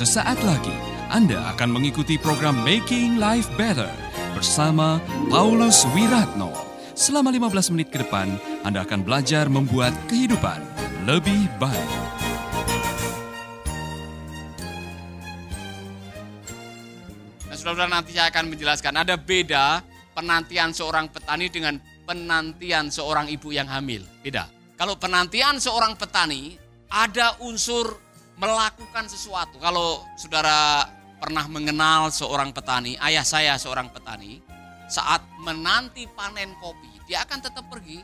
Sesaat lagi Anda akan mengikuti program Making Life Better bersama Paulus Wiratno. Selama 15 menit ke depan, Anda akan belajar membuat kehidupan lebih baik. Nah, saudara nanti saya akan menjelaskan ada beda penantian seorang petani dengan penantian seorang ibu yang hamil. Beda. Kalau penantian seorang petani ada unsur melakukan sesuatu. Kalau saudara pernah mengenal seorang petani, ayah saya seorang petani, saat menanti panen kopi, dia akan tetap pergi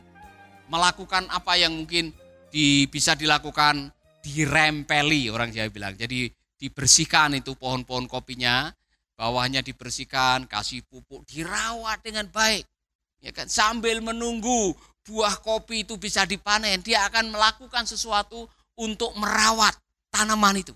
melakukan apa yang mungkin di, bisa dilakukan dirempeli orang Jawa bilang. Jadi dibersihkan itu pohon-pohon kopinya, bawahnya dibersihkan, kasih pupuk, dirawat dengan baik. Ya kan sambil menunggu buah kopi itu bisa dipanen, dia akan melakukan sesuatu untuk merawat tanaman itu.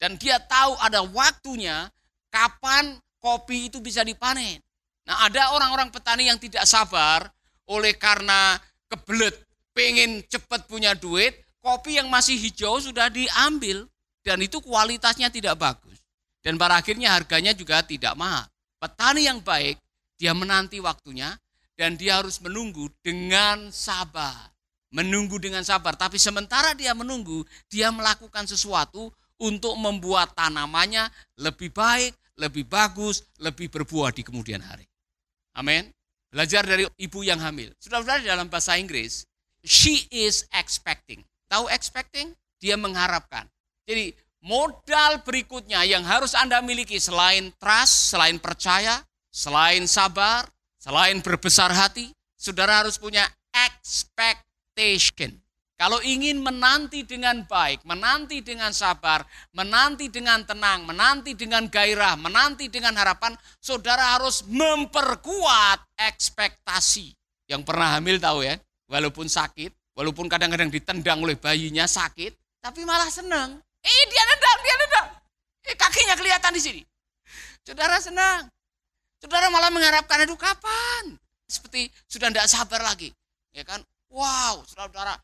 Dan dia tahu ada waktunya kapan kopi itu bisa dipanen. Nah ada orang-orang petani yang tidak sabar oleh karena kebelet pengen cepat punya duit, kopi yang masih hijau sudah diambil dan itu kualitasnya tidak bagus. Dan pada akhirnya harganya juga tidak mahal. Petani yang baik, dia menanti waktunya dan dia harus menunggu dengan sabar menunggu dengan sabar. Tapi sementara dia menunggu, dia melakukan sesuatu untuk membuat tanamannya lebih baik, lebih bagus, lebih berbuah di kemudian hari. Amin. Belajar dari ibu yang hamil. Sudah sudah dalam bahasa Inggris, she is expecting. Tahu expecting? Dia mengharapkan. Jadi modal berikutnya yang harus Anda miliki selain trust, selain percaya, selain sabar, selain berbesar hati, saudara harus punya expect expectation. Kalau ingin menanti dengan baik, menanti dengan sabar, menanti dengan tenang, menanti dengan gairah, menanti dengan harapan, saudara harus memperkuat ekspektasi. Yang pernah hamil tahu ya, walaupun sakit, walaupun kadang-kadang ditendang oleh bayinya sakit, tapi malah senang. Eh dia nendang, dia nendang. Eh kakinya kelihatan di sini. Saudara senang. Saudara malah mengharapkan, aduh kapan? Seperti sudah tidak sabar lagi. Ya kan? Wow, saudara-saudara,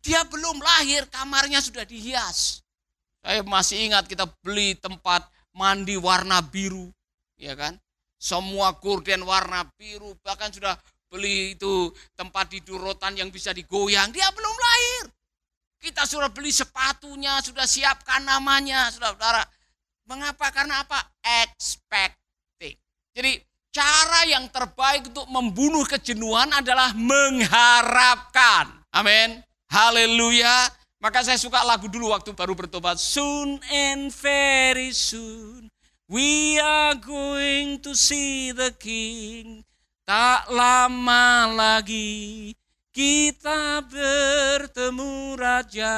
dia belum lahir, kamarnya sudah dihias. Saya masih ingat kita beli tempat mandi warna biru, ya kan? Semua gorden warna biru, bahkan sudah beli itu tempat tidur rotan yang bisa digoyang. Dia belum lahir. Kita sudah beli sepatunya, sudah siapkan namanya, saudara-saudara. Mengapa? Karena apa? Expecting. Jadi Cara yang terbaik untuk membunuh kejenuhan adalah mengharapkan. Amin. Haleluya. Maka saya suka lagu dulu waktu baru bertobat. Soon and very soon we are going to see the king. Tak lama lagi kita bertemu raja.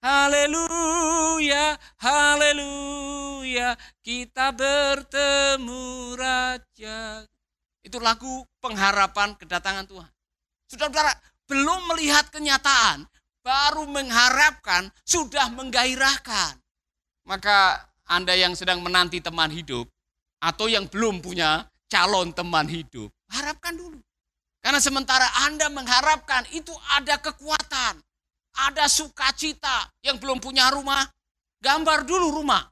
Haleluya, haleluya, kita bertemu Raja. Itu lagu pengharapan kedatangan Tuhan. Saudara-saudara, belum melihat kenyataan, baru mengharapkan, sudah menggairahkan. Maka Anda yang sedang menanti teman hidup, atau yang belum punya calon teman hidup, harapkan dulu. Karena sementara Anda mengharapkan, itu ada kekuatan ada sukacita yang belum punya rumah, gambar dulu rumah.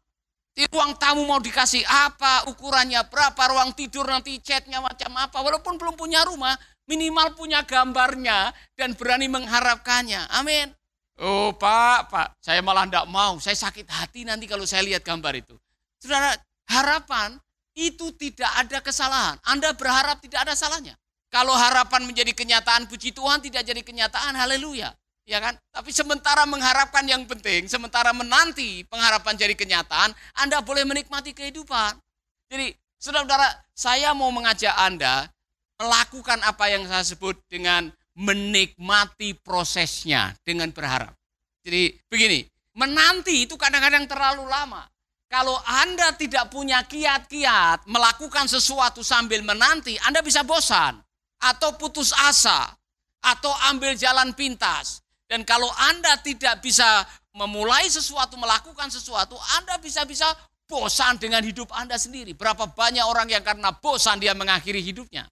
Di ruang tamu mau dikasih apa, ukurannya berapa, ruang tidur nanti catnya macam apa. Walaupun belum punya rumah, minimal punya gambarnya dan berani mengharapkannya. Amin. Oh pak, pak, saya malah tidak mau. Saya sakit hati nanti kalau saya lihat gambar itu. Saudara, harapan itu tidak ada kesalahan. Anda berharap tidak ada salahnya. Kalau harapan menjadi kenyataan, puji Tuhan tidak jadi kenyataan, haleluya ya kan? Tapi sementara mengharapkan yang penting, sementara menanti pengharapan jadi kenyataan, Anda boleh menikmati kehidupan. Jadi, saudara-saudara, saya mau mengajak Anda melakukan apa yang saya sebut dengan menikmati prosesnya dengan berharap. Jadi begini, menanti itu kadang-kadang terlalu lama. Kalau Anda tidak punya kiat-kiat melakukan sesuatu sambil menanti, Anda bisa bosan atau putus asa atau ambil jalan pintas. Dan kalau Anda tidak bisa memulai sesuatu, melakukan sesuatu, Anda bisa-bisa bosan dengan hidup Anda sendiri. Berapa banyak orang yang karena bosan dia mengakhiri hidupnya.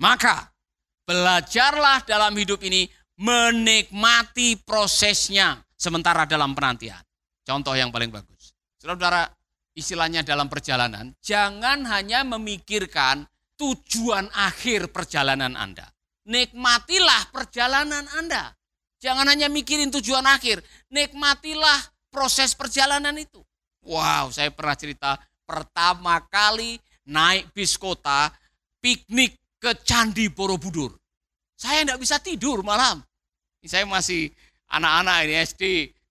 Maka belajarlah dalam hidup ini menikmati prosesnya sementara dalam penantian. Contoh yang paling bagus. Saudara-saudara, istilahnya dalam perjalanan, jangan hanya memikirkan tujuan akhir perjalanan Anda. Nikmatilah perjalanan Anda. Jangan hanya mikirin tujuan akhir, nikmatilah proses perjalanan itu. Wow, saya pernah cerita pertama kali naik bis kota, piknik ke Candi Borobudur. Saya tidak bisa tidur malam. Saya masih anak-anak ini SD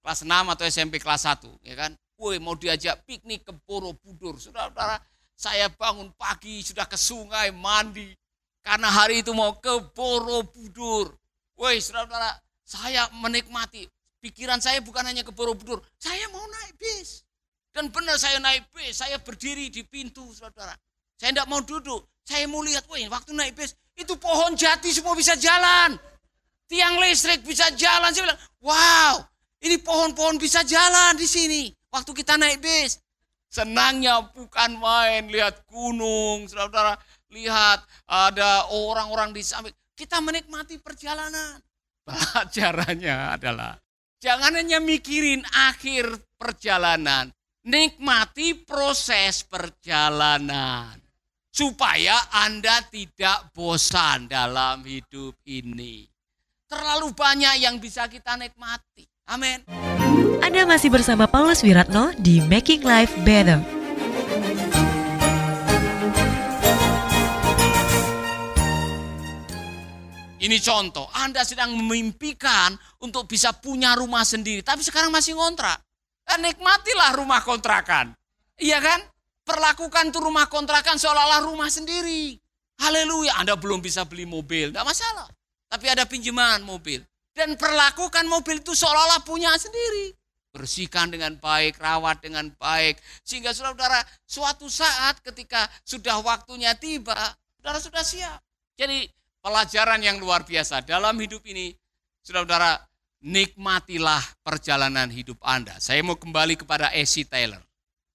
kelas 6 atau SMP kelas 1, ya kan? Woi, mau diajak piknik ke Borobudur. Saudara-saudara, saya bangun pagi sudah ke sungai mandi. Karena hari itu mau ke Borobudur. Woi, saudara-saudara, saya menikmati. Pikiran saya bukan hanya ke Borobudur, saya mau naik bis. Dan benar saya naik bis, saya berdiri di pintu, saudara. Saya tidak mau duduk, saya mau lihat, wah waktu naik bis, itu pohon jati semua bisa jalan. Tiang listrik bisa jalan. Saya bilang, wow, ini pohon-pohon bisa jalan di sini. Waktu kita naik bis. Senangnya bukan main, lihat gunung, saudara-saudara. Lihat ada orang-orang di samping. Kita menikmati perjalanan. Pelajarannya adalah jangan hanya mikirin akhir perjalanan, nikmati proses perjalanan supaya Anda tidak bosan dalam hidup ini. Terlalu banyak yang bisa kita nikmati. Amin. Anda masih bersama Paulus Wiratno di Making Life Better. Ini contoh, Anda sedang memimpikan untuk bisa punya rumah sendiri, tapi sekarang masih ngontrak. Dan nikmatilah rumah kontrakan. Iya kan? Perlakukan tuh rumah kontrakan seolah-olah rumah sendiri. Haleluya, Anda belum bisa beli mobil, tidak masalah. Tapi ada pinjaman mobil. Dan perlakukan mobil itu seolah-olah punya sendiri. Bersihkan dengan baik, rawat dengan baik. Sehingga saudara-saudara, suatu saat ketika sudah waktunya tiba, saudara sudah siap. Jadi pelajaran yang luar biasa dalam hidup ini, saudara-saudara, nikmatilah perjalanan hidup Anda. Saya mau kembali kepada Essie Taylor.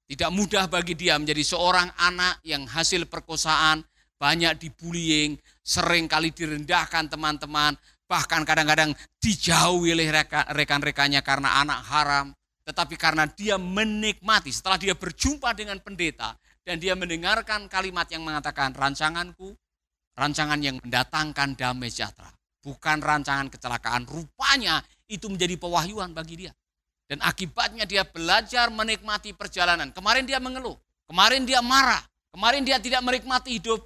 Tidak mudah bagi dia menjadi seorang anak yang hasil perkosaan, banyak dibullying, sering kali direndahkan teman-teman, bahkan kadang-kadang dijauhi oleh rekan-rekannya karena anak haram. Tetapi karena dia menikmati, setelah dia berjumpa dengan pendeta, dan dia mendengarkan kalimat yang mengatakan, rancanganku rancangan yang mendatangkan damai sejahtera. Bukan rancangan kecelakaan. Rupanya itu menjadi pewahyuan bagi dia. Dan akibatnya dia belajar menikmati perjalanan. Kemarin dia mengeluh, kemarin dia marah, kemarin dia tidak menikmati hidup.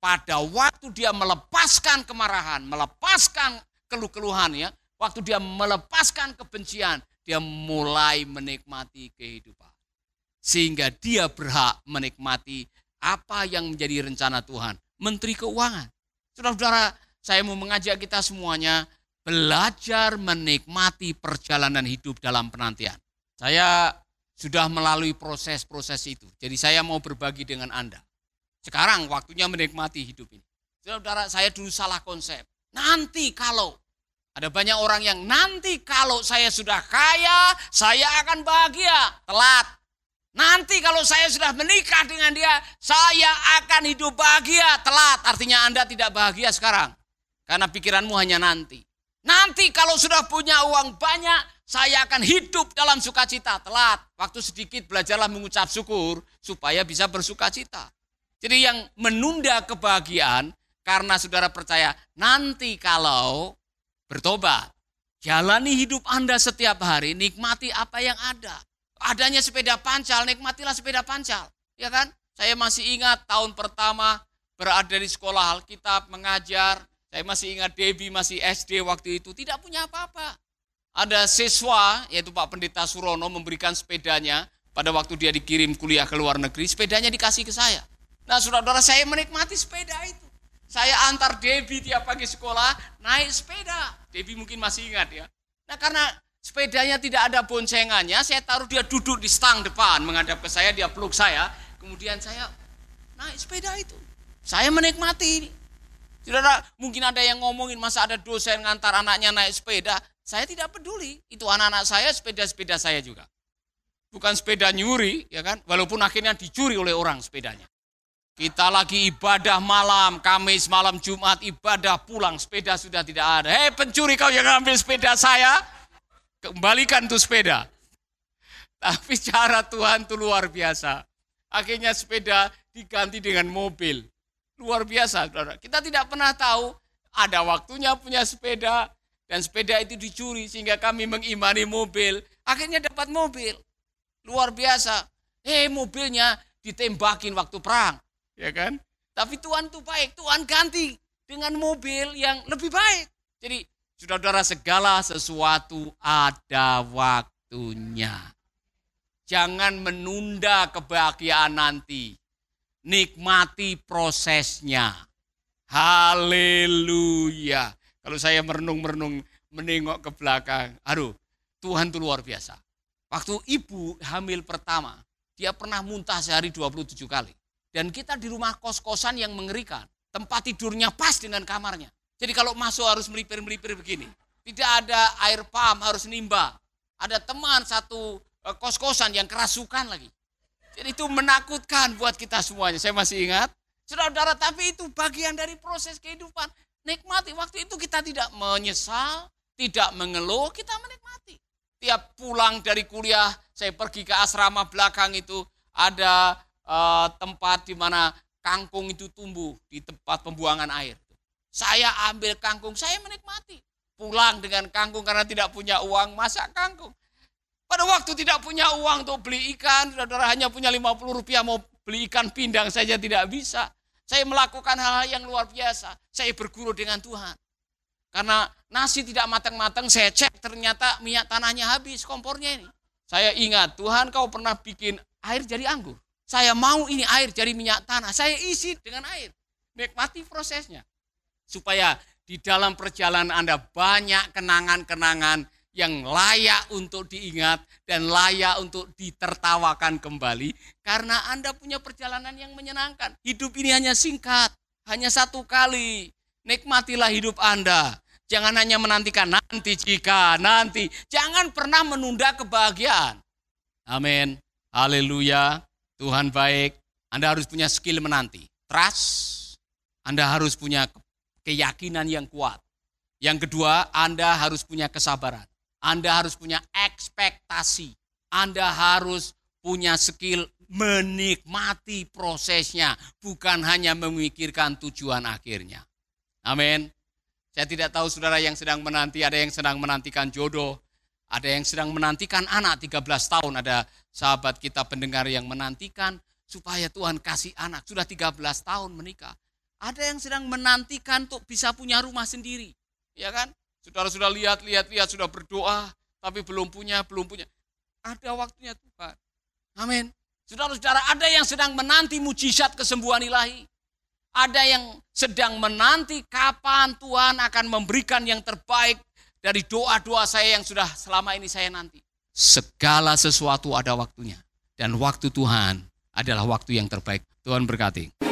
Pada waktu dia melepaskan kemarahan, melepaskan keluh-keluhannya, waktu dia melepaskan kebencian, dia mulai menikmati kehidupan. Sehingga dia berhak menikmati apa yang menjadi rencana Tuhan. Menteri Keuangan. Saudara-saudara, saya mau mengajak kita semuanya belajar menikmati perjalanan hidup dalam penantian. Saya sudah melalui proses-proses itu. Jadi saya mau berbagi dengan Anda. Sekarang waktunya menikmati hidup ini. Saudara, saya dulu salah konsep. Nanti kalau ada banyak orang yang nanti kalau saya sudah kaya, saya akan bahagia. Telat. Nanti kalau saya sudah menikah dengan dia, saya akan hidup bahagia. Telat, artinya Anda tidak bahagia sekarang. Karena pikiranmu hanya nanti. Nanti kalau sudah punya uang banyak, saya akan hidup dalam sukacita. Telat, waktu sedikit belajarlah mengucap syukur supaya bisa bersukacita. Jadi yang menunda kebahagiaan karena saudara percaya nanti kalau bertobat, jalani hidup Anda setiap hari, nikmati apa yang ada adanya sepeda pancal, nikmatilah sepeda pancal. Ya kan? Saya masih ingat tahun pertama berada di sekolah Alkitab mengajar. Saya masih ingat Debbie masih SD waktu itu tidak punya apa-apa. Ada siswa yaitu Pak Pendeta Surono memberikan sepedanya pada waktu dia dikirim kuliah ke luar negeri, sepedanya dikasih ke saya. Nah, saudara-saudara saya menikmati sepeda itu. Saya antar Debbie tiap pagi sekolah naik sepeda. Debbie mungkin masih ingat ya. Nah, karena Sepedanya tidak ada boncengannya, saya taruh dia duduk di stang depan, menghadap ke saya, dia peluk saya. Kemudian saya naik sepeda itu. Saya menikmati. Saudara, mungkin ada yang ngomongin masa ada dosen ngantar anaknya naik sepeda. Saya tidak peduli. Itu anak-anak saya, sepeda-sepeda saya juga. Bukan sepeda nyuri, ya kan? Walaupun akhirnya dicuri oleh orang sepedanya. Kita lagi ibadah malam, Kamis malam Jumat ibadah pulang, sepeda sudah tidak ada. Hei pencuri kau yang ngambil sepeda saya, Kembalikan tuh sepeda. Tapi cara Tuhan itu luar biasa. Akhirnya sepeda diganti dengan mobil. Luar biasa, saudara. Kita tidak pernah tahu ada waktunya punya sepeda dan sepeda itu dicuri sehingga kami mengimani mobil. Akhirnya dapat mobil. Luar biasa. Eh mobilnya ditembakin waktu perang. Ya kan? Tapi Tuhan itu baik. Tuhan ganti dengan mobil yang lebih baik. Jadi saudara-saudara segala sesuatu ada waktunya. Jangan menunda kebahagiaan nanti. Nikmati prosesnya. Haleluya. Kalau saya merenung-merenung menengok ke belakang, aduh, Tuhan itu luar biasa. Waktu ibu hamil pertama, dia pernah muntah sehari 27 kali. Dan kita di rumah kos-kosan yang mengerikan. Tempat tidurnya pas dengan kamarnya. Jadi kalau masuk harus melipir-melipir begini. Tidak ada air pam, harus nimba. Ada teman satu eh, kos-kosan yang kerasukan lagi. Jadi itu menakutkan buat kita semuanya. Saya masih ingat. Saudara-saudara, tapi itu bagian dari proses kehidupan. Nikmati. Waktu itu kita tidak menyesal, tidak mengeluh, kita menikmati. Tiap pulang dari kuliah, saya pergi ke asrama belakang itu, ada uh, tempat di mana kangkung itu tumbuh di tempat pembuangan air. Saya ambil kangkung, saya menikmati. Pulang dengan kangkung karena tidak punya uang, masak kangkung. Pada waktu tidak punya uang untuk beli ikan, saudara hanya punya 50 rupiah mau beli ikan pindang saja tidak bisa. Saya melakukan hal-hal yang luar biasa. Saya berguru dengan Tuhan. Karena nasi tidak matang-matang, saya cek ternyata minyak tanahnya habis, kompornya ini. Saya ingat, Tuhan kau pernah bikin air jadi anggur. Saya mau ini air jadi minyak tanah. Saya isi dengan air. Nikmati prosesnya. Supaya di dalam perjalanan Anda banyak kenangan-kenangan yang layak untuk diingat dan layak untuk ditertawakan kembali karena Anda punya perjalanan yang menyenangkan. Hidup ini hanya singkat, hanya satu kali. Nikmatilah hidup Anda. Jangan hanya menantikan nanti jika nanti. Jangan pernah menunda kebahagiaan. Amin. Haleluya. Tuhan baik, Anda harus punya skill menanti. Trust, Anda harus punya keyakinan yang kuat. Yang kedua, Anda harus punya kesabaran. Anda harus punya ekspektasi. Anda harus punya skill menikmati prosesnya, bukan hanya memikirkan tujuan akhirnya. Amin. Saya tidak tahu saudara yang sedang menanti, ada yang sedang menantikan jodoh, ada yang sedang menantikan anak 13 tahun, ada sahabat kita pendengar yang menantikan supaya Tuhan kasih anak. Sudah 13 tahun menikah. Ada yang sedang menantikan untuk bisa punya rumah sendiri. Ya kan? Saudara sudah lihat, lihat, lihat, sudah berdoa, tapi belum punya, belum punya. Ada waktunya Tuhan. Amin. Saudara-saudara, ada yang sedang menanti mujizat kesembuhan ilahi. Ada yang sedang menanti kapan Tuhan akan memberikan yang terbaik dari doa-doa saya yang sudah selama ini saya nanti. Segala sesuatu ada waktunya. Dan waktu Tuhan adalah waktu yang terbaik. Tuhan berkati.